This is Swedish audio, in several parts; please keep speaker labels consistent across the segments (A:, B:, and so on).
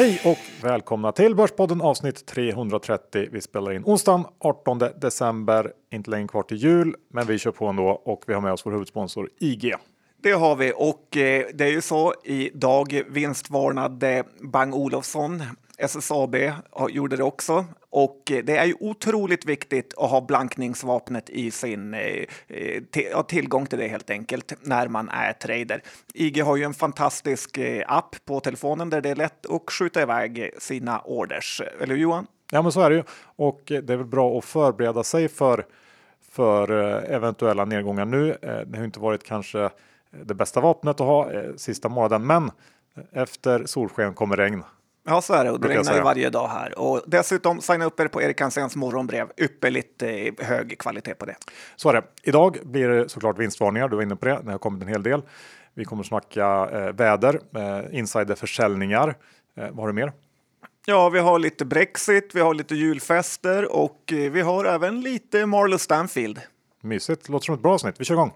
A: Hej och välkomna till Börspodden avsnitt 330. Vi spelar in onsdagen 18 december, inte länge kvar till jul, men vi kör på ändå och vi har med oss vår huvudsponsor IG.
B: Det har vi och eh, det är ju så idag vinstvarnade Bang Olofsson SSAB gjorde det också. Och eh, det är ju otroligt viktigt att ha blankningsvapnet i sin eh, eh, tillgång till det helt enkelt när man är trader. IG har ju en fantastisk app på telefonen där det är lätt att skjuta iväg sina orders. Eller hur Johan?
A: Ja, men så är det ju. Och det är väl bra att förbereda sig för för eventuella nedgångar nu. Det har inte varit kanske det bästa vapnet att ha sista månaden, men efter solsken kommer regn.
B: Ja, så är det. Och det regnar ju varje dag här. Och dessutom signa upp er på Erik Hanséns morgonbrev. Ypperligt eh, hög kvalitet på det.
A: Så är det. Idag blir det såklart vinstvarningar. Du var inne på det. Det har kommit en hel del. Vi kommer snacka eh, väder, eh, insiderförsäljningar. Eh, vad har du mer?
B: Ja, vi har lite Brexit, vi har lite julfester och eh, vi har även lite Marlo Stanfield.
A: Mysigt. Låter som ett bra avsnitt. Vi kör igång.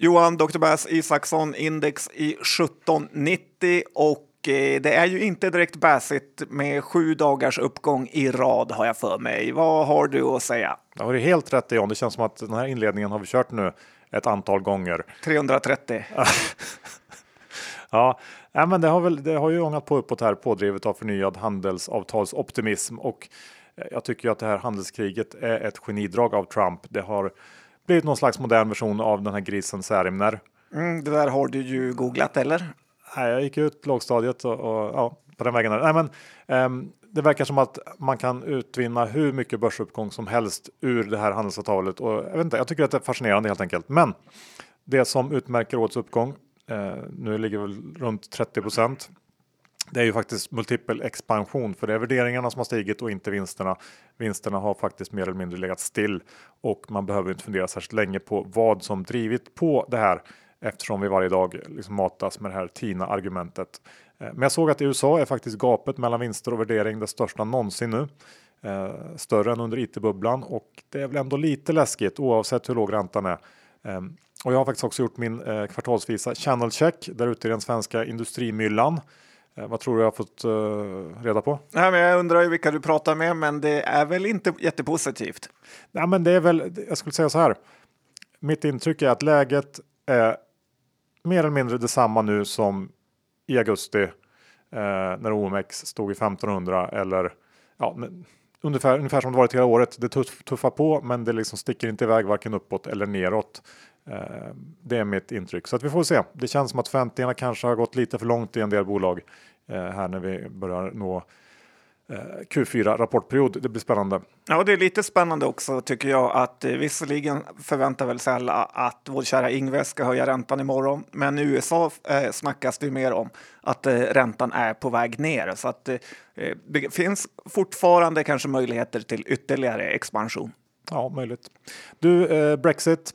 B: Johan Dr. Bass Isaksson index i 1790 och eh, det är ju inte direkt bassigt med sju dagars uppgång i rad har jag för mig. Vad har du att säga?
A: Det har du helt rätt John. Det känns som att den här inledningen har vi kört nu ett antal gånger.
B: 330.
A: ja, ja, men det har väl. Det har ju ångat på uppåt här pådrivet av förnyad handelsavtalsoptimism och eh, jag tycker att det här handelskriget är ett genidrag av Trump. Det har blivit någon slags modern version av den här grisen Särimner.
B: Mm, det där har du ju googlat eller?
A: Nej, jag gick ut lågstadiet och, och ja, på den vägen. Nej, men, um, det verkar som att man kan utvinna hur mycket börsuppgång som helst ur det här handelsavtalet och jag, vet inte, jag tycker att det är fascinerande helt enkelt. Men det som utmärker årets uppgång, eh, nu ligger väl runt 30 procent, det är ju faktiskt multipel expansion för det är värderingarna som har stigit och inte vinsterna. Vinsterna har faktiskt mer eller mindre legat still och man behöver inte fundera särskilt länge på vad som drivit på det här eftersom vi varje dag liksom matas med det här TINA argumentet. Eh, men jag såg att i USA är faktiskt gapet mellan vinster och värdering det största någonsin nu. Eh, större än under it-bubblan och det är väl ändå lite läskigt oavsett hur låg räntan är. Ehm, och jag har faktiskt också gjort min eh, kvartalsvisa channel check där ute i den svenska industrimyllan. Eh, vad tror du jag har fått uh, reda på?
B: Nej, men jag undrar ju vilka du pratar med, men det är väl inte jättepositivt?
A: Nej, men det är väl, jag skulle säga så här. Mitt intryck är att läget är mer eller mindre detsamma nu som i augusti eh, när OMX stod i 1500 eller ja, ungefär, ungefär som det varit hela året. Det tuffar på, men det liksom sticker inte iväg varken uppåt eller neråt. Eh, det är mitt intryck så att vi får se. Det känns som att förväntningarna kanske har gått lite för långt i en del bolag här när vi börjar nå eh, Q4 rapportperiod. Det blir spännande.
B: Ja, det är lite spännande också tycker jag att eh, visserligen förväntar väl sig alla att vår kära Ingves ska höja räntan imorgon, men i USA eh, snackas det mer om att eh, räntan är på väg ner så att eh, det finns fortfarande kanske möjligheter till ytterligare expansion.
A: Ja, möjligt. Du, eh, Brexit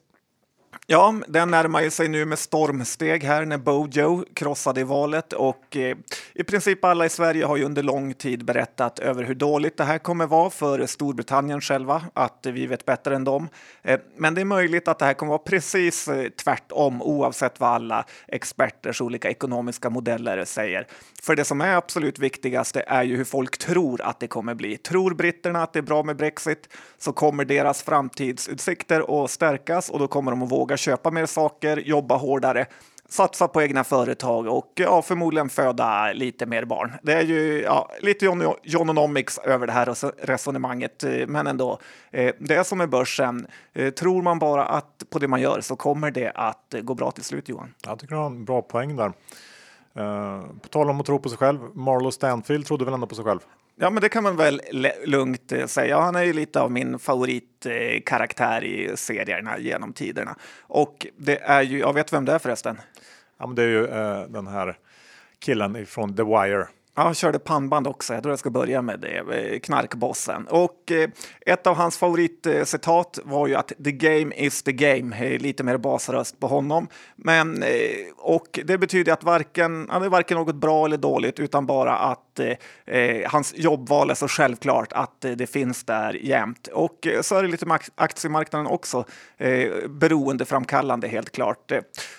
B: Ja, den närmar sig nu med stormsteg här när Bojo krossade i valet och eh, i princip alla i Sverige har ju under lång tid berättat över hur dåligt det här kommer vara för Storbritannien själva, att vi vet bättre än dem. Eh, men det är möjligt att det här kommer vara precis eh, tvärtom oavsett vad alla experters olika ekonomiska modeller säger. För det som är absolut viktigast är ju hur folk tror att det kommer bli. Tror britterna att det är bra med Brexit så kommer deras framtidsutsikter att stärkas och då kommer de att våga köpa mer saker, jobba hårdare satsa på egna företag och ja, förmodligen föda lite mer barn. Det är ju ja, lite Jononomics över det här resonemanget, eh, men ändå. Eh, det är som med börsen. Eh, tror man bara att på det man gör så kommer det att gå bra till slut, Johan.
A: Jag tycker du har en bra poäng där. på tal om att tro på sig själv, Marlo Stanfield trodde väl ändå på sig själv?
B: Ja, men det kan man väl lugnt eh, säga. Han är ju lite av min favoritkaraktär i serierna genom tiderna. Och det är ju, jag vet vem det är förresten?
A: Ja, men det är ju uh, den här killen från The Wire.
B: Jag körde pannband också. Jag tror jag ska börja med det. Eh, knarkbossen. Och eh, ett av hans favoritcitat var ju att the game is the game. Lite mer basröst på honom. Men, eh, och det betyder att varken, det är varken något bra eller dåligt, utan bara att eh, hans jobbval är så självklart att det finns där jämt. Och så är det lite med aktiemarknaden också. Eh, beroendeframkallande helt klart.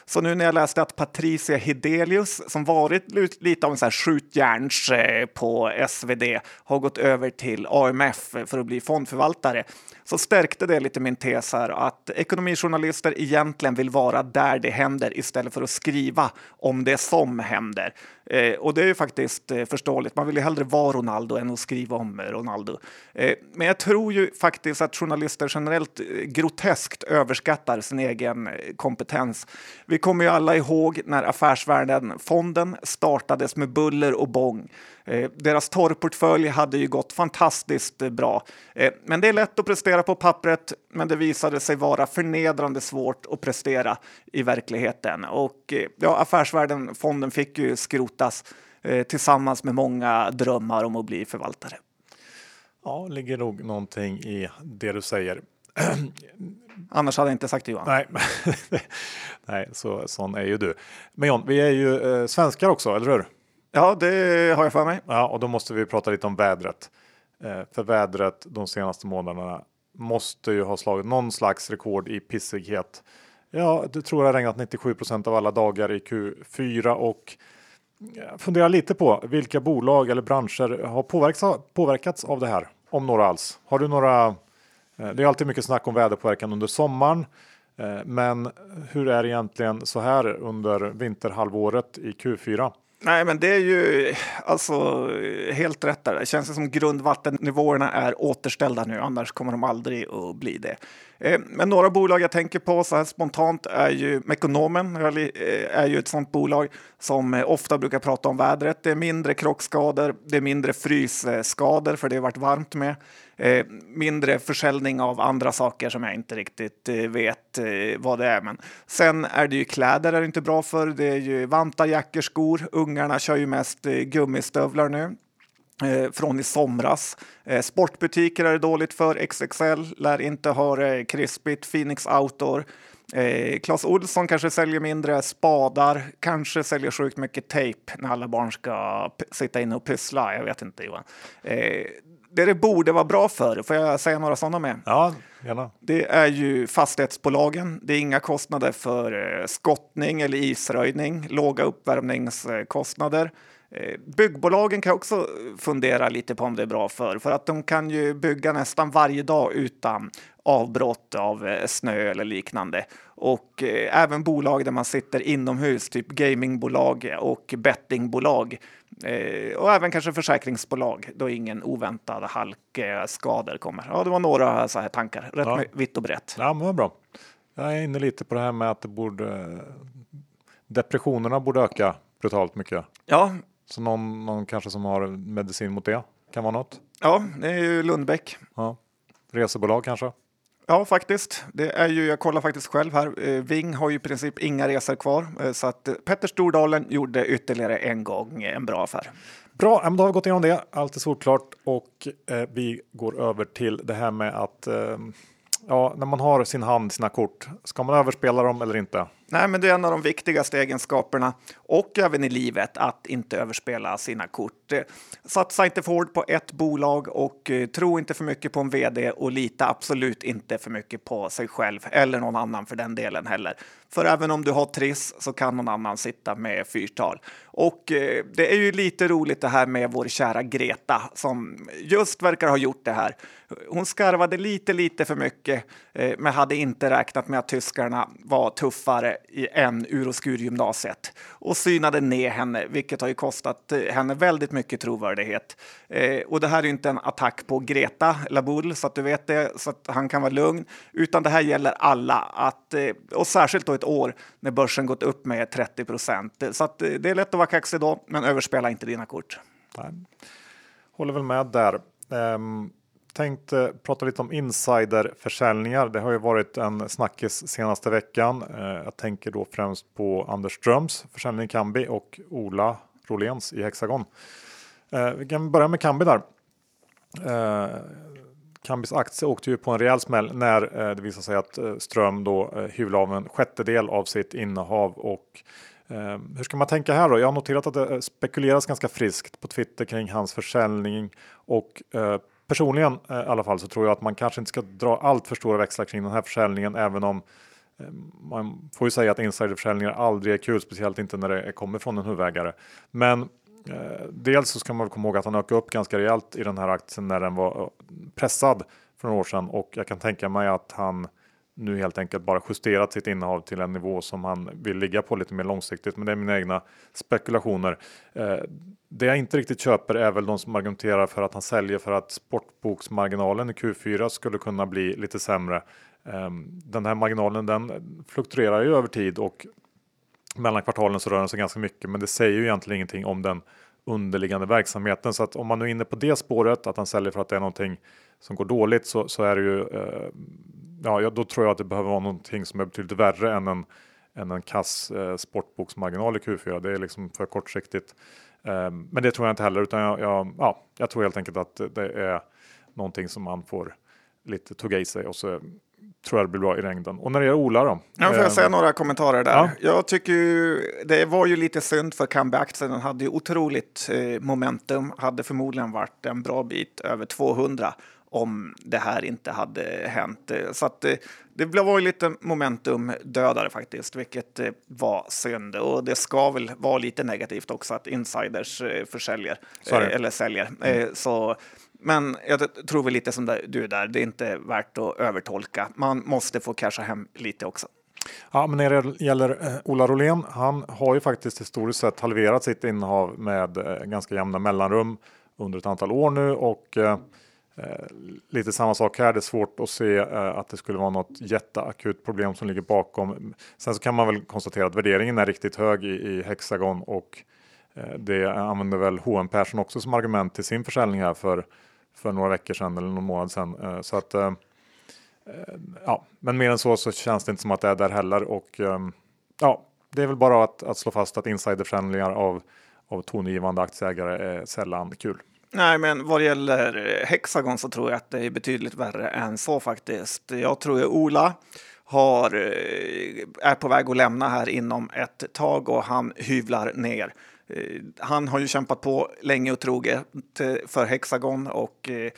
B: Så nu när jag läste att Patricia Hidelius, som varit lite av en skjutjärn här eh, på SvD, har gått över till AMF för att bli fondförvaltare så stärkte det lite min tes här att ekonomijournalister egentligen vill vara där det händer istället för att skriva om det som händer. Eh, och det är ju faktiskt eh, förståeligt. Man vill ju hellre vara Ronaldo än att skriva om eh, Ronaldo. Eh, men jag tror ju faktiskt att journalister generellt eh, groteskt överskattar sin egen eh, kompetens. Vi kommer ju alla ihåg när Affärsvärlden-fonden startades med buller och bång. Eh, deras torrportfölj hade ju gått fantastiskt eh, bra. Eh, men det är lätt att prestera på pappret, men det visade sig vara förnedrande svårt att prestera i verkligheten. Och ja, Affärsvärlden-fonden fick ju skrotas tillsammans med många drömmar om att bli förvaltare.
A: Ja, ligger nog någonting i det du säger.
B: Annars hade jag inte sagt det Johan.
A: Nej, Nej så, sån är ju du. Men John, vi är ju eh, svenskar också, eller hur?
B: Ja, det har jag för mig.
A: Ja, och då måste vi prata lite om vädret. Eh, för vädret de senaste månaderna måste ju ha slagit någon slags rekord i pissighet. Ja, det tror jag regnat 97% av alla dagar i Q4 och eh, fundera lite på vilka bolag eller branscher har påverkats, påverkats av det här, om några alls. Har du några? Eh, det är alltid mycket snack om väderpåverkan under sommaren, eh, men hur är det egentligen så här under vinterhalvåret i Q4?
B: Nej, men det är ju alltså helt rätt där. Det känns som grundvattennivåerna är återställda nu, annars kommer de aldrig att bli det. Eh, men några bolag jag tänker på så här spontant är ju Mekonomen, eh, är ju ett sånt bolag som eh, ofta brukar prata om vädret. Det är mindre krockskador, det är mindre frysskador för det har varit varmt med. mindre försäljning av andra saker som jag inte riktigt vet vad det är. Men sen är det ju kläder är det inte bra för. Det är ju vantar, jackor, skor. Ungarna kör ju mest gummistövlar nu. Eh, från i somras. Eh, sportbutiker är det dåligt för. XXL lär inte ha det krispigt. Phoenix Outdoor. Eh, Clas Olsson kanske säljer mindre spadar, kanske säljer sjukt mycket tejp när alla barn ska sitta inne och pyssla. Jag vet inte Johan. Eh, det det borde vara bra för, får jag säga några sådana med?
A: Ja, gärna.
B: Det är ju fastighetsbolagen. Det är inga kostnader för eh, skottning eller isröjning, låga uppvärmningskostnader. Eh, byggbolagen kan också fundera lite på om det är bra för, för att de kan ju bygga nästan varje dag utan avbrott av eh, snö eller liknande. Och eh, även bolag där man sitter inomhus, typ gamingbolag och bettingbolag. och även kanske försäkringsbolag då ingen oväntad halkskador kommer. Ja, det var några så här tankar, rätt ja. vitt och brett.
A: Ja, men vad bra. Jag är inne lite på det här med att det borde depressionerna borde öka brutalt mycket.
B: Ja,
A: så någon, någon kanske som har medicin mot det kan vara något?
B: Ja, det är ju Lundbäck.
A: Ja. Resebolag kanske?
B: Ja, faktiskt. Det är ju, jag kollar faktiskt själv här. Eh, Ving har ju i princip inga resor kvar, eh, så att eh, Petter Stordalen gjorde ytterligare en gång en bra affär.
A: Bra, då har vi gått igenom det. Allt är solklart och eh, vi går över till det här med att eh, ja, när man har sin hand, sina kort, ska man överspela dem eller inte?
B: Nej, men det är en av de viktigaste egenskaperna och även i livet att inte överspela sina kort. Eh, satsa inte för hårt på ett bolag och eh, tro inte för mycket på en vd och lita absolut inte för mycket på sig själv eller någon annan för den delen heller. För även om du har Triss så kan någon annan sitta med fyrtal. Och eh, det är ju lite roligt det här med vår kära Greta som just verkar ha gjort det här. Hon skarvade lite, lite för mycket, men hade inte räknat med att tyskarna var tuffare i en ur och skurgymnasiet och synade ner henne, vilket har ju kostat eh, henne väldigt mycket trovärdighet. Eh, och det här är inte en attack på Greta Labull, så att du vet det, så att han kan vara lugn, utan det här gäller alla, att, eh, och särskilt då ett år när börsen gått upp med 30 procent. Så att eh, det är lätt att vara kaxig då, men överspela inte dina kort.
A: Nej. Håller väl med där. Um tänkte prata lite om insiderförsäljningar. Det har ju varit en snackis senaste veckan. Eh, jag tänker då främst på Anders Ströms försäljning i Kambi och Ola Roléns i Hexagon. Eh, vi kan börja med Kambi där. Eh, Kambis aktie åkte ju på en rejäl smäll när det visade sig att Ström då hyvlade av en sjättedel av sitt innehav och hur ska man tänka här då? Jag har noterat att det spekuleras ganska friskt på Twitter kring hans försäljning och personligen eh, i alla fall så tror jag att man kanske inte ska dra allt för stora växlar kring den här försäljningen även om eh, man får ju säga att insiderförsäljningar aldrig är kul, speciellt inte när det kommer från en huvudägare. Men Eh, dels så ska man komma ihåg att han ökade upp ganska rejält i den här aktien när den var eh, pressad för några år sedan och jag kan tänka mig att han nu helt enkelt bara justerat sitt innehav till en nivå som han vill ligga på lite mer långsiktigt. Men det är mina egna spekulationer. Eh, det jag inte riktigt köper är väl de som argumenterar för att han säljer för att sportboksmarginalen i Q4 skulle kunna bli lite sämre. Ehm, den här marginalen den fluktuerar ju över tid och mellan kvartalen så rör den sig ganska mycket, men det säger ju egentligen ingenting om den underliggande verksamheten. Så att om man nu är inne på det spåret, att han säljer för att det är någonting som går dåligt, så, så är det ju, eh, ja, då tror jag att det behöver vara någonting som är betydligt värre än en, än en kass eh, sportboksmarginal i Q4. Det är liksom för kortsiktigt. Eh, men det tror jag inte heller, utan jag, jag, ja, jag tror helt enkelt att det är någonting som man får lite tugga i sig och så tror jag det blir bra i längden. Och när det gäller Ola då?
B: Ja, får jag säga ehm, några kommentarer där? Ja. Jag tycker ju, det var ju lite synd för Kambi-aktien. Den hade ju otroligt eh, momentum, hade förmodligen varit en bra bit över 200 om det här inte hade hänt. Så att eh, det var ju lite momentum dödare faktiskt, vilket eh, var synd. Och det ska väl vara lite negativt också att insiders försäljer eller säljer. Mm. Så men jag tror väl lite som du där, det är inte värt att övertolka. Man måste få casha hem lite också.
A: Ja, men när det gäller eh, Ola Rolén, han har ju faktiskt historiskt sett halverat sitt innehav med eh, ganska jämna mellanrum under ett antal år nu och eh, eh lite samma sak här. Det är svårt att se eh, att det skulle vara något jätteakut problem som ligger bakom. Sen så kan man väl konstatera att värderingen är riktigt hög i, i Hexagon och eh, det använder väl H&M Persson också som argument till sin försäljning här för för några veckor sedan eller någon månad sedan. Eh, så att, eh, eh, ja, men mer än så så känns det inte som att det är där heller. Och ja, det är väl bara att, att slå fast att insiderförsäljningar av, av tongivande aktieägare är sällan kul.
B: Nej, men vad gäller Hexagon så tror jag att det är betydligt värre än så faktiskt. Jag tror att Ola har, är på väg att lämna här inom ett tag och han hyvlar ner. Eh, han har ju kämpat på länge och troget för Hexagon och eh,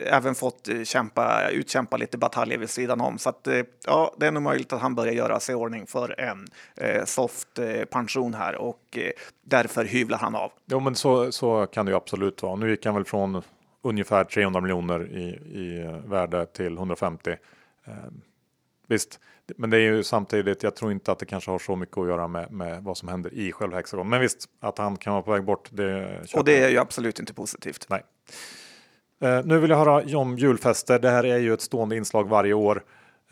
B: även fått eh, kämpa, utkämpa lite bataljer vid sidan om. Så att, ja, det är nog möjligt att han börjar göra sig i ordning för en eh, soft eh, pension här och eh, därför hyvlar han av.
A: Jo, men så, så kan det ju absolut vara. Nu gick han väl från ungefär 300 miljoner i, i värde till 150. Eh, visst, men det är ju samtidigt, jag tror inte att det kanske har så mycket att göra med, med vad som händer i själva Hexagon. Men visst, att han kan vara på väg bort. Det
B: och det är ju absolut inte positivt.
A: Nej. Uh, nu vill jag höra om julfester. Det här är ju ett stående inslag varje år.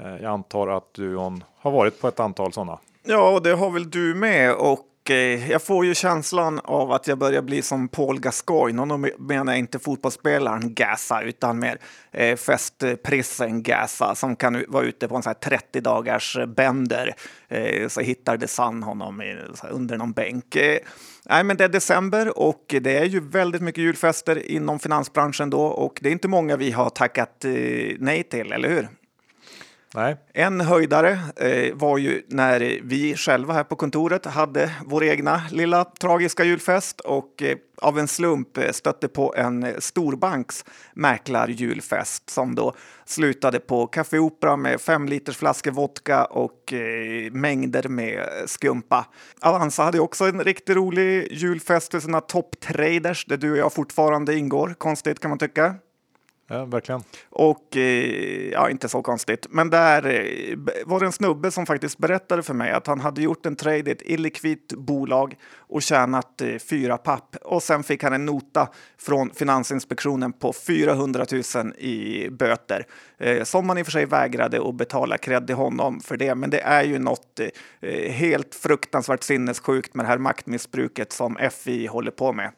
A: Uh, jag antar att du John, har varit på ett antal sådana.
B: Ja, och det har väl du med. Och Eh, jag får ju känslan av att jag börjar bli som Paul Gascoigne. Och då menar jag inte fotbollsspelaren Gasa utan mer eh, festprissen Gasa som kan vara ute på en sån 30 dagars eh, bänder. Eh, så hittar The Sun honom i, under någon bänk. Eh, nej, men det är december och det är ju väldigt mycket julfester inom finansbranschen då och det är inte många vi har tackat eh, nej till, eller hur?
A: Nej.
B: En höjdare eh, var ju när vi själva här på kontoret hade vår egna lilla tragiska julfest och eh, av en slump eh, stötte på en eh, storbanks mäklarjulfest som då slutade på Café Opera med fem liters flaskor vodka och eh, mängder med skumpa. Avanza hade också en riktigt rolig julfest för sina topptraders där du och jag fortfarande ingår. Konstigt kan man tycka.
A: Ja, verkligen.
B: Och eh, ja, inte så konstigt. Men där eh, var det en snubbe som faktiskt berättade för mig att han hade gjort en trade i ett illikvitt bolag och tjänat eh, fyra papp. Och sen fick han en nota från Finansinspektionen på 400 000 i böter. Som man i och för sig vägrade att betala cred till honom för det. Men det är ju något helt fruktansvärt sinnessjukt med det här maktmissbruket som FI håller på med.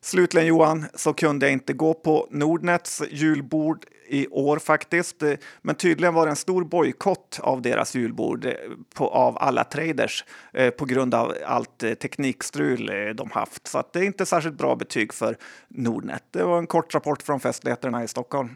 B: Slutligen Johan, så kunde jag inte gå på Nordnets julbord i år faktiskt. Eh, men tydligen var det en stor bojkott av deras julbord eh, på, av alla traders eh, på grund av allt eh, teknikstrul eh, de haft. Så det är inte särskilt bra betyg för Nordnet. Det var en kort rapport från festligheterna i Stockholm.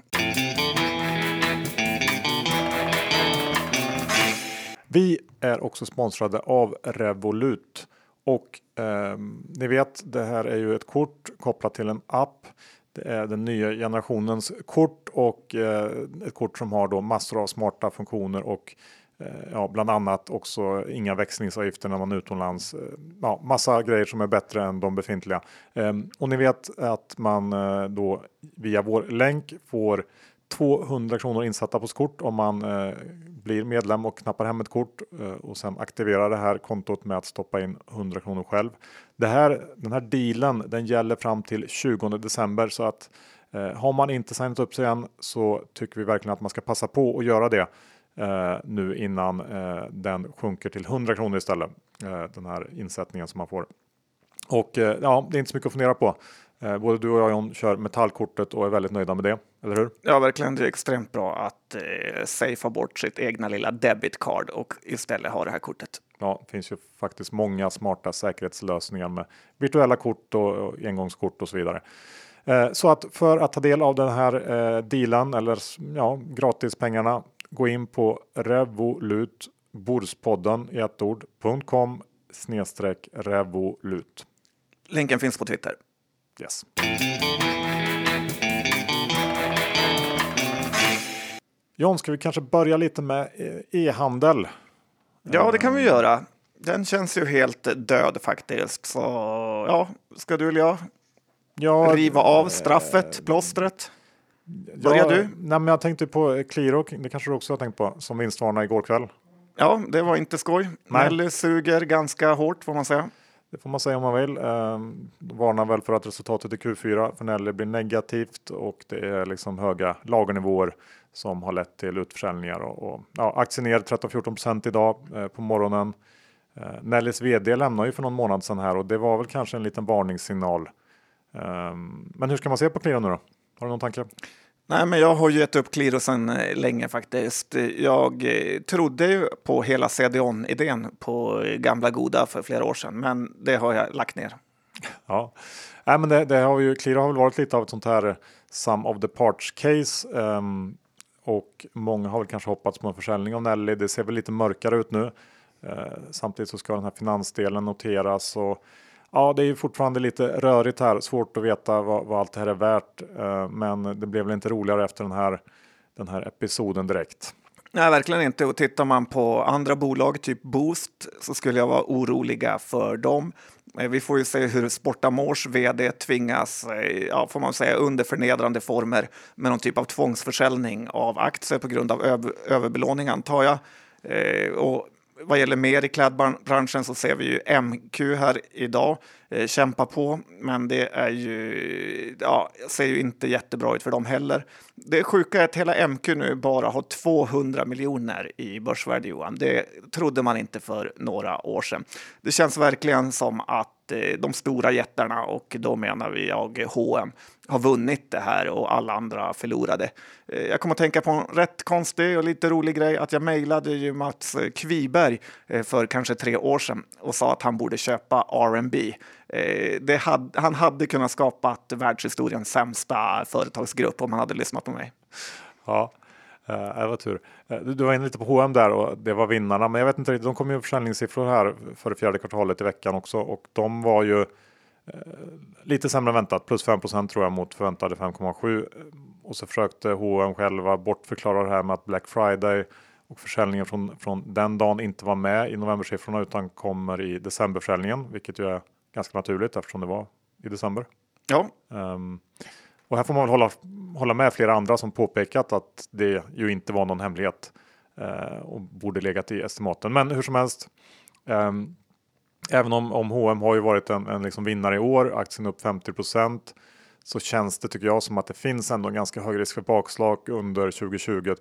A: Vi är också sponsrade av Revolut och eh, ni vet, det här är ju ett kort kopplat till en app. Det är den nya generationens kort och eh, ett kort som har då massor av smarta funktioner och eh, ja, bland annat också inga växlingsavgifter när man är utomlands. Eh, ja, massa grejer som är bättre än de befintliga. Ehm, och ni vet att man eh, då via vår länk får 200 kronor insatta på kort om man eh, blir medlem och knappar hem ett kort eh, och sen aktiverar det här kontot med att stoppa in 100 kronor själv. Det här, den här dealen den gäller fram till 20 december så att eh, har man inte signat upp sig än så tycker vi verkligen att man ska passa på att göra det eh, nu innan eh, den sjunker till 100 kronor istället. Eh, den här insättningen som man får. Och eh, ja, det är inte så mycket att fundera på. Eh, både du och jag John kör metallkortet och är väldigt nöjda med det, eller hur?
B: Ja, verkligen. Det är extremt bra att eh, safea bort sitt egna lilla debit card och istället ha det här kortet.
A: Ja, det finns ju faktiskt många smarta säkerhetslösningar med virtuella kort och, och engångskort och så vidare. Eh, så att för att ta del av den här eh, dealen eller ja, gratispengarna gå in på Revolut Borspodden i ett ord.com snedstreck revolut.
B: Länken finns på Twitter.
A: Yes. John, ska vi kanske börja lite med eh, e-handel?
B: Ja, det kan vi göra. Den känns ju helt död faktiskt. Så ja, ska du eller jag ja, riva av straffet, plåstret? Börjar ja, du?
A: Nej, men jag tänkte på Qliro, det kanske du också har tänkt på, som vinstvarna igår kväll.
B: Ja, det var inte skoj. Nelly suger ganska hårt får man säga.
A: Det får man säga om man vill. Eh, varnar väl för att resultatet i Q4 för Nelly blir negativt och det är liksom höga lagernivåer som har lett till utförsäljningar och, och ja, aktien ner 13-14% idag eh, på morgonen. Eh, Nellys vd lämnar ju för någon månad sedan här och det var väl kanske en liten varningssignal. Eh, men hur ska man se på Qliro nu då? Har du någon tanke?
B: Nej, men jag har ju gett upp Qliro sedan eh, länge faktiskt. Jag eh, trodde ju på hela CDON-idén på gamla goda för flera år sedan, men det har jag lagt ner.
A: Ja, Nej, men det, det har ju Qliro har väl varit lite av ett sånt här sum of the parts case um, och många har väl kanske hoppats på en försäljning av Nelly. Det ser väl lite mörkare ut nu. Eh, samtidigt så ska den här finansdelen noteras och Ja, det är fortfarande lite rörigt här. Svårt att veta vad, vad allt det här är värt. Eh, men det blev väl inte roligare efter den här, den här episoden direkt.
B: Nej, verkligen inte. Och tittar man på andra bolag, typ Boost, så skulle jag vara oroliga för dem. Eh, vi får ju se hur Sportamors vd tvingas, eh, ja, får man säga, under förnedrande former med någon typ av tvångsförsäljning av aktier på grund av överbelåning, antar jag. Eh, och vad gäller mer i klädbranschen så ser vi ju MQ här idag eh, kämpa på, men det är ju, ja, ser ju inte jättebra ut för dem heller. Det sjuka är att hela MQ nu bara har 200 miljoner i börsvärde, Johan. Det trodde man inte för några år sedan. Det känns verkligen som att eh, de stora jättarna, och då menar vi jag H&M har vunnit det här och alla andra förlorade. Eh, jag kommer att tänka på en rätt konstig och lite rolig grej att jag mejlade ju Mats eh, Kviberg eh, för kanske tre år sedan och sa att han borde köpa R&B. Hade, han hade kunnat skapa världshistoriens sämsta företagsgrupp om han hade lyssnat på mig.
A: Ja, det var tur. Du var inne lite på H&M där och det var vinnarna, men jag vet inte. De kom ju försäljningssiffror här för det fjärde kvartalet i veckan också och de var ju lite sämre än väntat, plus 5% tror jag mot förväntade 5,7. Och så försökte H&M själva bortförklara det här med att Black Friday och försäljningen från, från den dagen inte var med i novembersiffrorna utan kommer i decemberförsäljningen, vilket ju är ganska naturligt eftersom det var i december.
B: Ja.
A: Um, och här får man väl hålla, hålla med flera andra som påpekat att det ju inte var någon hemlighet uh, och borde legat i estimaten. Men hur som helst, um, Även om, om H&M har ju varit en, en liksom vinnare i år, aktien upp 50% så känns det tycker jag som att det finns ändå en ganska hög risk för bakslag under 2020.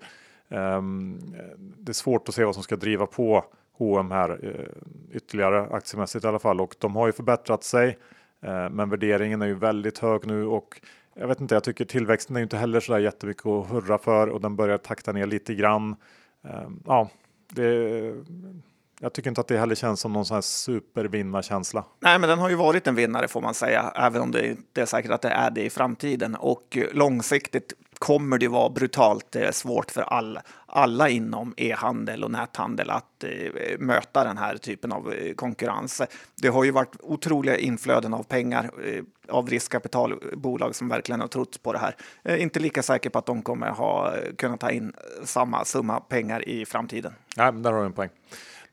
A: Um, ehm, det är svårt att se vad som ska driva på H&M här uh, ytterligare aktiemässigt i alla fall och de har ju förbättrat sig. Eh, men värderingen är ju väldigt hög nu och jag vet inte, jag tycker tillväxten är inte heller så där jättemycket att hurra för och den börjar takta ner lite grann. Ehm, ja, det, jag tycker inte att det heller känns som någon sån här supervinnarkänsla.
B: Nej, men den har ju varit en vinnare får man säga, även om det inte är säkert att det är det i framtiden. Och långsiktigt kommer det vara brutalt är svårt för alla, alla inom e-handel och näthandel att eh, möta den här typen av eh, konkurrens. Det har ju varit otroliga inflöden av pengar eh, av riskkapitalbolag som verkligen har trott på det här. Eh, inte lika säker på att de kommer ha eh, kunnat ta in samma summa pengar i framtiden.
A: Nej, där har du en poäng.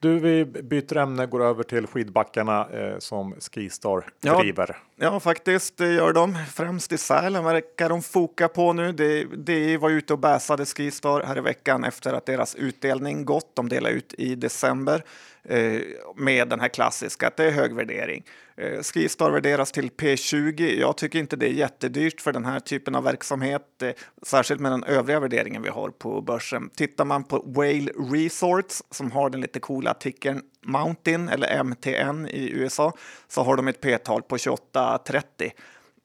A: Du, vi byter ämne, går över till skidbackarna eh, som Skistar
B: ja,
A: driver.
B: Ja, faktiskt, det gör de. Främst i Sälen verkar de foka på nu. Det, det var ute och bäsade Skistar här i veckan efter att deras utdelning gått. De delade ut i december. Eh, med den här klassiska att det är hög värdering. Eh, Skistar värderas till P20. Jag tycker inte det är jättedyrt för den här typen av verksamhet, eh, särskilt med den övriga värderingen vi har på börsen. Tittar man på Whale Resorts som har den lite coola artikeln Mountain eller MTN i USA så har de ett P-tal på 28,30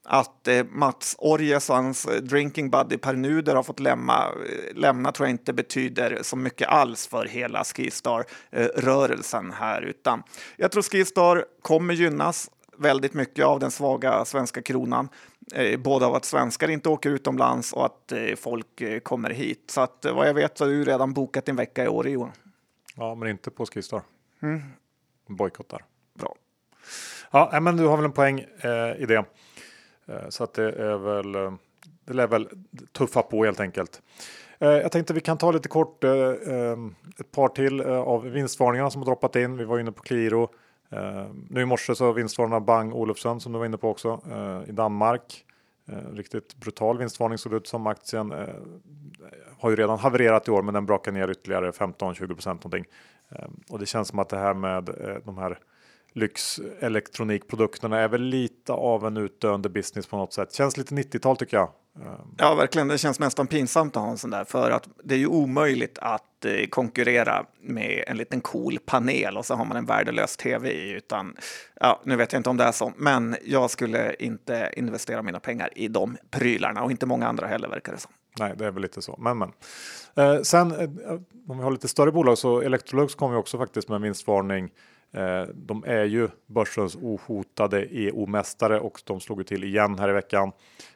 B: att eh, Mats Orjes och hans eh, drinking buddy Per Nuder har fått lämna, eh, lämna tror jag inte betyder så mycket alls för hela Skistar-rörelsen eh, här, utan jag tror Skistar kommer gynnas väldigt mycket av den svaga svenska kronan. Eh, både av att svenskar inte åker utomlands och att eh, folk eh, kommer hit. Så att vad jag vet så har du redan bokat en vecka i år, Johan.
A: Ja, men inte på Skistar. Mm. Bojkottar.
B: Bra.
A: Ja, men du har väl en poäng i det. Eh, så att det är väl, eh, det lär väl tuffa på helt enkelt. Eh, jag tänkte vi kan ta lite kort ett par till av vinstvarningarna som har droppat in. Vi var inne på Qliro. Nu i morse så vinstvarnade Bang Olufsen som du var inne på också i Danmark. Riktigt brutal vinstvarning såg det ut som aktien har ju redan havererat i år men den brakar ner ytterligare 15-20 procent någonting. Och det känns som att det här med de här lyxelektronikprodukterna är väl lite av en utdöende business på något sätt. Känns lite 90-tal tycker jag.
B: Ja, verkligen. Det känns nästan pinsamt att ha en sån där för att det är ju omöjligt att eh, konkurrera med en liten cool panel och så har man en värdelös tv i utan ja, nu vet jag inte om det är så, men jag skulle inte investera mina pengar i de prylarna och inte många andra heller verkar det som.
A: Nej, det är väl lite så, men men. Eh, sen eh, om vi har lite större bolag så Electrolux kommer också faktiskt med vinstvarning Eh, de är ju börsens ohotade EO-mästare och de slog till igen här i veckan.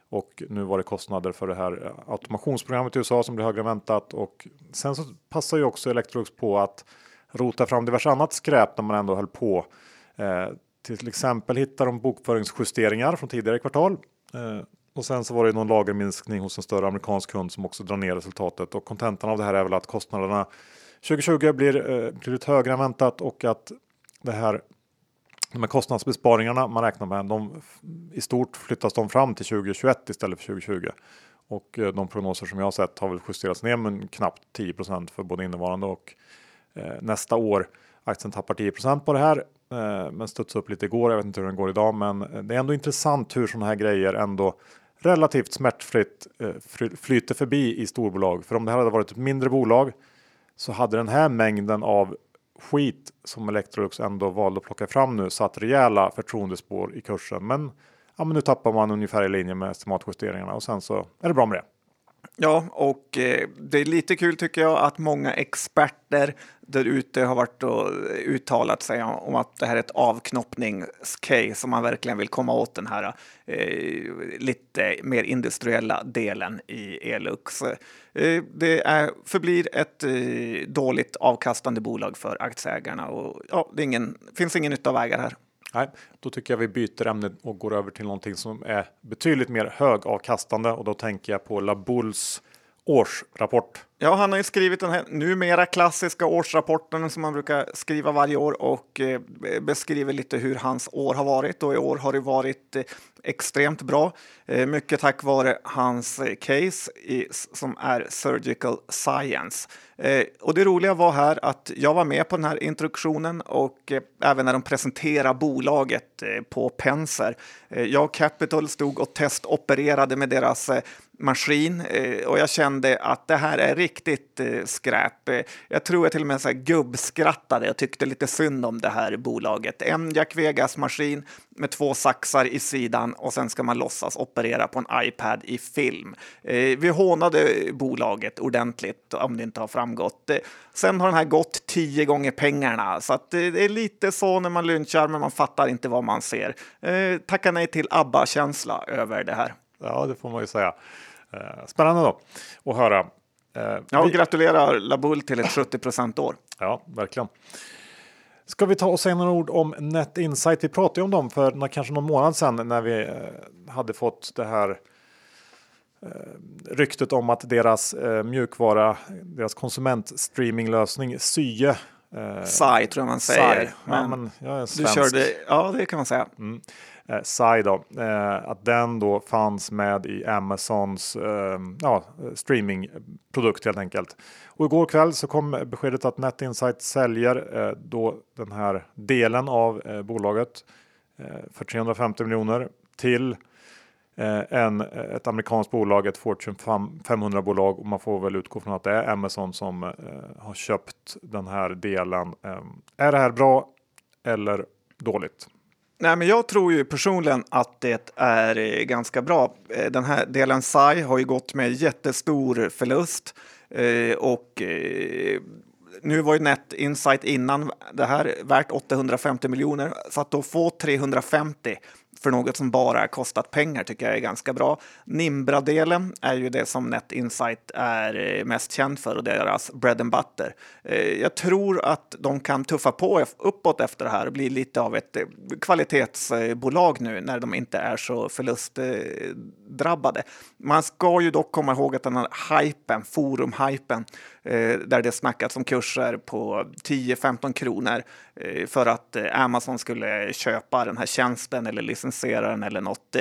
A: Och nu var det kostnader för det här eh, automationsprogrammet i USA som blir högre än väntat. Och sen så passar ju också Electrolux på att rota fram diverse annat skräp när man ändå höll på. Eh, till exempel hittar de bokföringsjusteringar från tidigare kvartal. Eh, och sen så var det någon lagerminskning hos en större amerikansk kund som också drar ner resultatet. Och kontentan av det här är väl att kostnaderna 2020 blir betydligt högre än väntat och att det här de här kostnadsbesparingarna man räknar med, de, i stort flyttas de fram till 2021 istället för 2020. Och eh, de prognoser som jag har sett har väl justerats ner med knappt 10% för både innevarande och eh, nästa år. Aktien tappar 10% på det här, eh, men studsade upp lite igår. Jag vet inte hur den går idag, men eh, det är ändå intressant hur sådana här grejer ändå relativt smärtfritt eh, flyter förbi i storbolag. För om det här hade varit ett mindre bolag så hade den här mängden av skit som Electrolux ändå valde att plocka fram nu satt rejäla förtroendespår i kursen. Men, ja, men nu tappar man ungefär i linje med estimatjusteringarna och sen så är det bra med det.
B: Ja, och eh, det är lite kul tycker jag att många experter där ute har varit och eh, uttalat sig om att det här är ett avknoppningscase som man verkligen vill komma åt den här eh, lite mer industriella delen i Elux. Eh, det är, förblir ett eh, dåligt avkastande bolag för aktieägarna och ja, det ingen, finns ingen nytta av ägare här.
A: Nej, då tycker jag vi byter ämne och går över till någonting som är betydligt mer högavkastande och då tänker jag på Labulls årsrapport.
B: Ja, han har ju skrivit den här numera klassiska årsrapporten som man brukar skriva varje år och eh, beskriver lite hur hans år har varit och i år har det varit eh, extremt bra. Eh, mycket tack vare hans eh, case i, som är Surgical Science. Eh, och det roliga var här att jag var med på den här introduktionen och eh, även när de presenterade bolaget på Penser. jag och Capital stod och testopererade med deras maskin eh, och jag kände att det här är riktigt eh, skräp. Eh, jag tror jag till och med så här gubbskrattade och tyckte lite synd om det här bolaget. En Jack Vegas-maskin med två saxar i sidan och sen ska man låtsas operera på en iPad i film. Vi hånade bolaget ordentligt om det inte har framgått. Sen har den här gått tio gånger pengarna så att det är lite så när man lynchar men man fattar inte vad man ser. Tacka nej till ABBA-känsla över det här.
A: Ja, det får man ju säga. Eh, spännande då att höra.
B: Eh, ja, och vi... gratulerar Labull till ett 70% år.
A: Ja, verkligen. Ska vi ta och säga några ord om Net Insight? Vi pratade om dem för kanske någon månad sedan när vi eh, hade fått det här ryktet om att deras mjukvara, deras konsumentstreaminglösning Sye
B: Sai tror jag man säger.
A: Men, ja, men jag är
B: svensk. Du körde, ja, det kan man säga.
A: Mm. Eh, Sai då, eh, att den då fanns med i Amazons eh, ja, streamingprodukt helt enkelt. Och igår kväll så kom beskedet att Net Insight säljer eh, då den här delen av eh, bolaget eh, för 350 miljoner till eh, en, eh, ett amerikanskt bolag, ett Fortune 500-bolag och man får väl utgå från att det är Amazon som eh, har köpt den här delen. Eh, är det här bra eller dåligt?
B: Nej, men jag tror ju personligen att det är eh, ganska bra. Eh, den här delen SAI har ju gått med jättestor förlust eh, och nu var ju Net Insight innan det här värt 850 miljoner så att då få 350 för något som bara kostat pengar tycker jag är ganska bra. Nimbra-delen är ju det som Net Insight är eh, mest känd för och deras bread and butter. Eh, jag tror att de kan tuffa på uppåt efter det här och bli lite av ett eh, kvalitetsbolag nu när de inte är så förlustdrabbade. Man ska ju dock komma ihåg att den här hypen, forumhypen, Eh, där det snackats om kurser på 10-15 kronor eh, för att eh, Amazon skulle köpa den här tjänsten eller licensiera den eller något.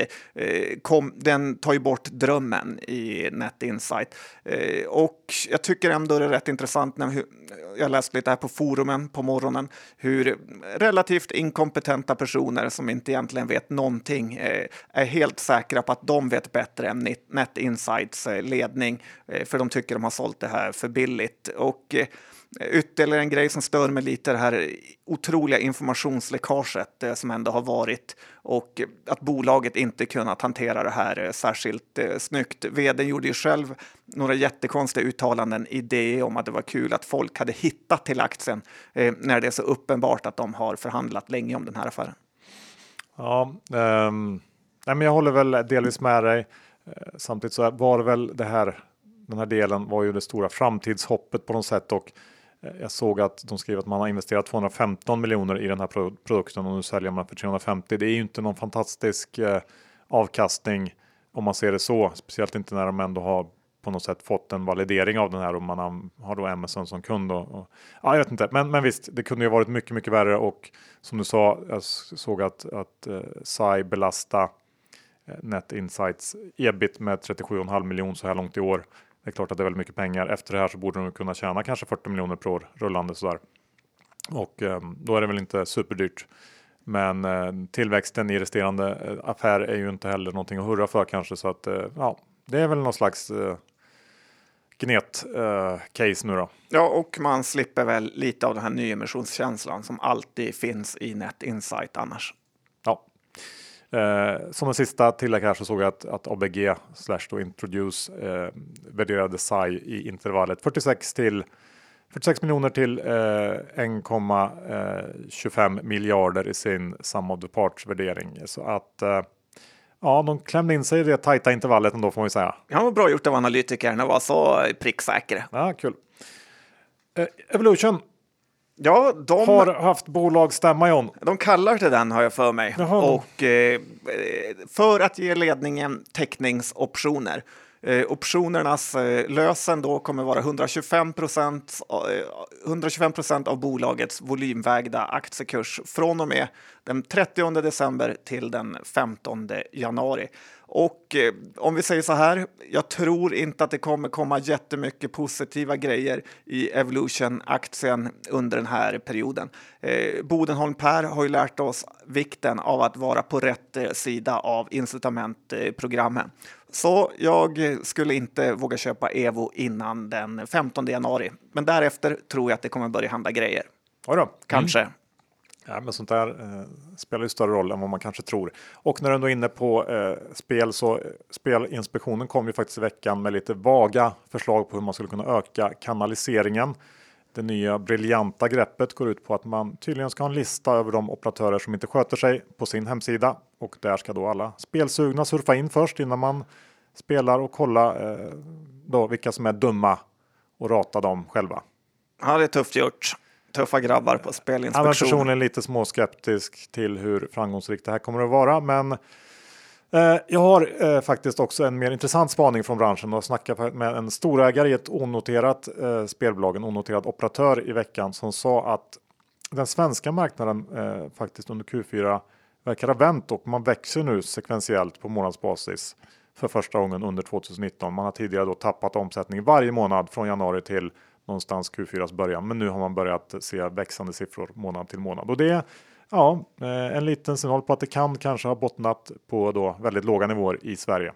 B: Kom, den tar ju bort drömmen i Net Insight. Och jag tycker ändå det är rätt intressant när jag läste lite här på forumen på morgonen hur relativt inkompetenta personer som inte egentligen vet någonting eh, är helt säkra på att de vet bättre än Net Insights ledning eh, för de tycker de har sålt det här för billigt. Och eh, Ytterligare en grej som stör mig lite är det här otroliga informationsläckaget eh, som ändå har varit och eh, att bolaget inte kunnat hantera det här eh, särskilt eh, snyggt. Vdn gjorde ju själv några jättekonstiga uttalanden i det om att det var kul att folk hade hittat till aktien eh, när det är så uppenbart att de har förhandlat länge om den här affären.
A: Ja, um, nej, men jag håller väl delvis med dig. Samtidigt så var det väl det här. Den här delen var ju det stora framtidshoppet på något sätt och eh, jag såg att de skriver att man har investerat 215 miljoner i den här produkten och nu säljer man för 350. Det är ju inte någon fantastisk eh, avkastning om man ser det så, speciellt inte när de ändå har på något sätt fått en validering av den här och man har då Amazon som kund. Och, och, ja, jag vet inte, men, men visst, det kunde ju varit mycket, mycket värre och som du sa, jag såg att, att eh, Sai belasta eh, Net Insights ebit med 37,5 miljoner så här långt i år. Det är klart att det är väldigt mycket pengar. Efter det här så borde de kunna tjäna kanske 40 miljoner per år rullande sådär. Och eh, då är det väl inte superdyrt. Men eh, tillväxten i resterande eh, affär är ju inte heller någonting att hurra för kanske så att ja, det är väl någon slags eh, gnet eh, case nu då.
B: Ja, och man slipper väl lite av den här nyemissionskänslan som alltid finns i Net Insight annars.
A: Eh, som en sista tillägg här så såg jag att, att ABG slash då Introduce eh, värderade SAI i intervallet 46 till 46 miljoner till eh, 1,25 miljarder i sin sum of the parts värdering. Så att eh, ja, de klämde in sig i det tajta intervallet ändå får man ju säga.
B: Ja, bra gjort av analytikern att vara så pricksäker.
A: Ja, kul. Eh, Evolution
B: Ja, de
A: har haft bolagsstämma John.
B: De kallar till den har jag för mig. Jaha. Och eh, för att ge ledningen täckningsoptioner. Eh, optionernas eh, lösen då kommer vara 125 procent 125 procent av bolagets volymvägda aktiekurs från och med den 30 december till den 15 januari. Och eh, om vi säger så här, jag tror inte att det kommer komma jättemycket positiva grejer i Evolution-aktien under den här perioden. Eh, Bodenholm Per har ju lärt oss vikten av att vara på rätt eh, sida av incitamentprogrammen. Så jag skulle inte våga köpa Evo innan den 15 januari. Men därefter tror jag att det kommer börja hända grejer.
A: Då.
B: Kanske.
A: Mm. Ja, men sånt där eh, spelar ju större roll än vad man kanske tror. Och när du ändå är inne på eh, spel så eh, Spelinspektionen kom ju faktiskt i veckan med lite vaga förslag på hur man skulle kunna öka kanaliseringen. Det nya briljanta greppet går ut på att man tydligen ska ha en lista över de operatörer som inte sköter sig på sin hemsida och där ska då alla spelsugna surfa in först innan man spelar och kolla eh, då vilka som är dumma och rata dem själva.
B: Ja, det är tufft gjort tuffa grabbar på spelinspektion.
A: Jag är personligen lite småskeptisk till hur framgångsrikt det här kommer att vara, men eh, jag har eh, faktiskt också en mer intressant spaning från branschen och snackat med en storägare i ett onoterat eh, spelbolag, en onoterad operatör i veckan som sa att den svenska marknaden faktiskt under Q4 verkar ha vänt och man växer nu sekventiellt på månadsbasis för första gången under 2019. Man har tidigare då tappat omsättning varje månad från januari till någonstans Q4s början. Men nu har man börjat se växande siffror månad till månad och det ja, eh, en liten signal på att det kan kanske ha bottnat på då väldigt låga nivåer i Sverige.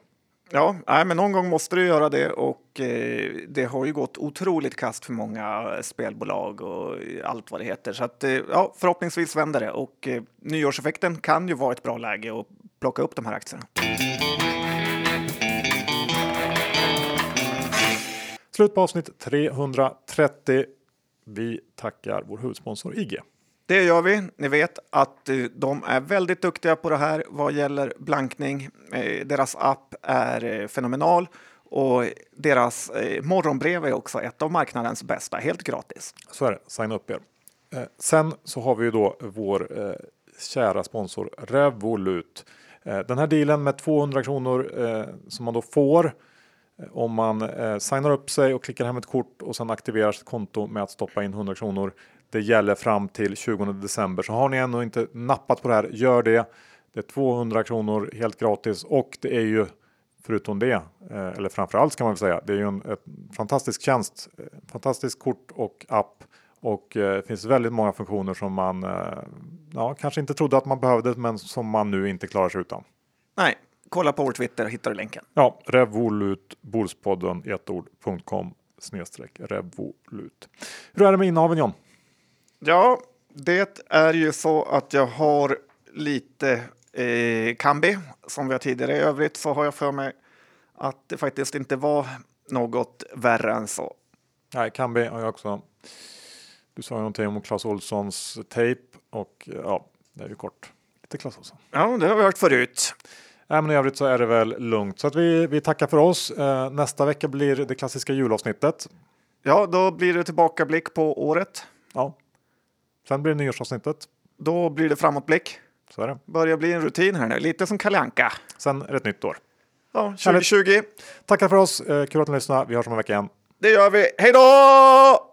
B: Ja, nej, men någon gång måste du göra det och eh, det har ju gått otroligt kast för många spelbolag och allt vad det heter. Så att eh, ja, förhoppningsvis vänder det och eh, nyårseffekten kan ju vara ett bra läge att plocka upp de här aktierna.
A: Slut på avsnitt 330. Vi tackar vår huvudsponsor IG.
B: Det gör vi. Ni vet att eh, de är väldigt duktiga på det här vad gäller blankning. Eh, deras app är eh, fenomenal och deras morgonbrev är också ett av marknadens bästa, helt gratis.
A: Så är det, signa upp er. Sen så har vi ju då vår kära sponsor Revolut. Den här dealen med 200 kronor som man då får Eh, om man eh, signar upp sig och klickar hem ett kort och sen aktiverar sitt konto med att stoppa in 100 kronor. Det gäller fram till 20 december. Så har ni ännu inte nappat på det här, gör det. Det är 200 kronor helt gratis och det är ju förutom det, eh, eller framförallt ska man väl säga, det är ju en ett fantastisk tjänst, eh, Fantastiskt fantastisk kort och app och eh, det finns väldigt många funktioner som man eh, ja, kanske inte trodde att man behövde men som man nu inte klarar sig utan.
B: Nej, kolla på vår Twitter hittar du länken.
A: Ja, Revolut, Bordspodden, ett ord.com snedstreck Revolut. Hur är det med innehaven John?
B: Ja, det är ju så att jag har lite eh, Kambi som vi har tidigare. I övrigt så har jag för mig att det faktiskt inte var något värre än så.
A: Nej, Kambi har jag också. Du sa någonting om Clas Olssons tejp och ja, det är ju kort. Lite Clas Olsson.
B: Ja, det har vi hört förut.
A: Nej, men I övrigt så är det väl lugnt. Så att vi, vi tackar för oss. Eh, nästa vecka blir det klassiska julavsnittet.
B: Ja, då blir det tillbakablick på året.
A: Ja. Sen blir det nyårsavsnittet.
B: Då blir det framåtblick.
A: Så är det.
B: Börjar bli en rutin här nu, lite som Kalle Anka.
A: Sen är det ett nytt år.
B: Ja, 2020.
A: Tackar för oss. Eh, kul att ni lyssnade. Vi hörs om en vecka igen.
B: Det gör vi. Hej då!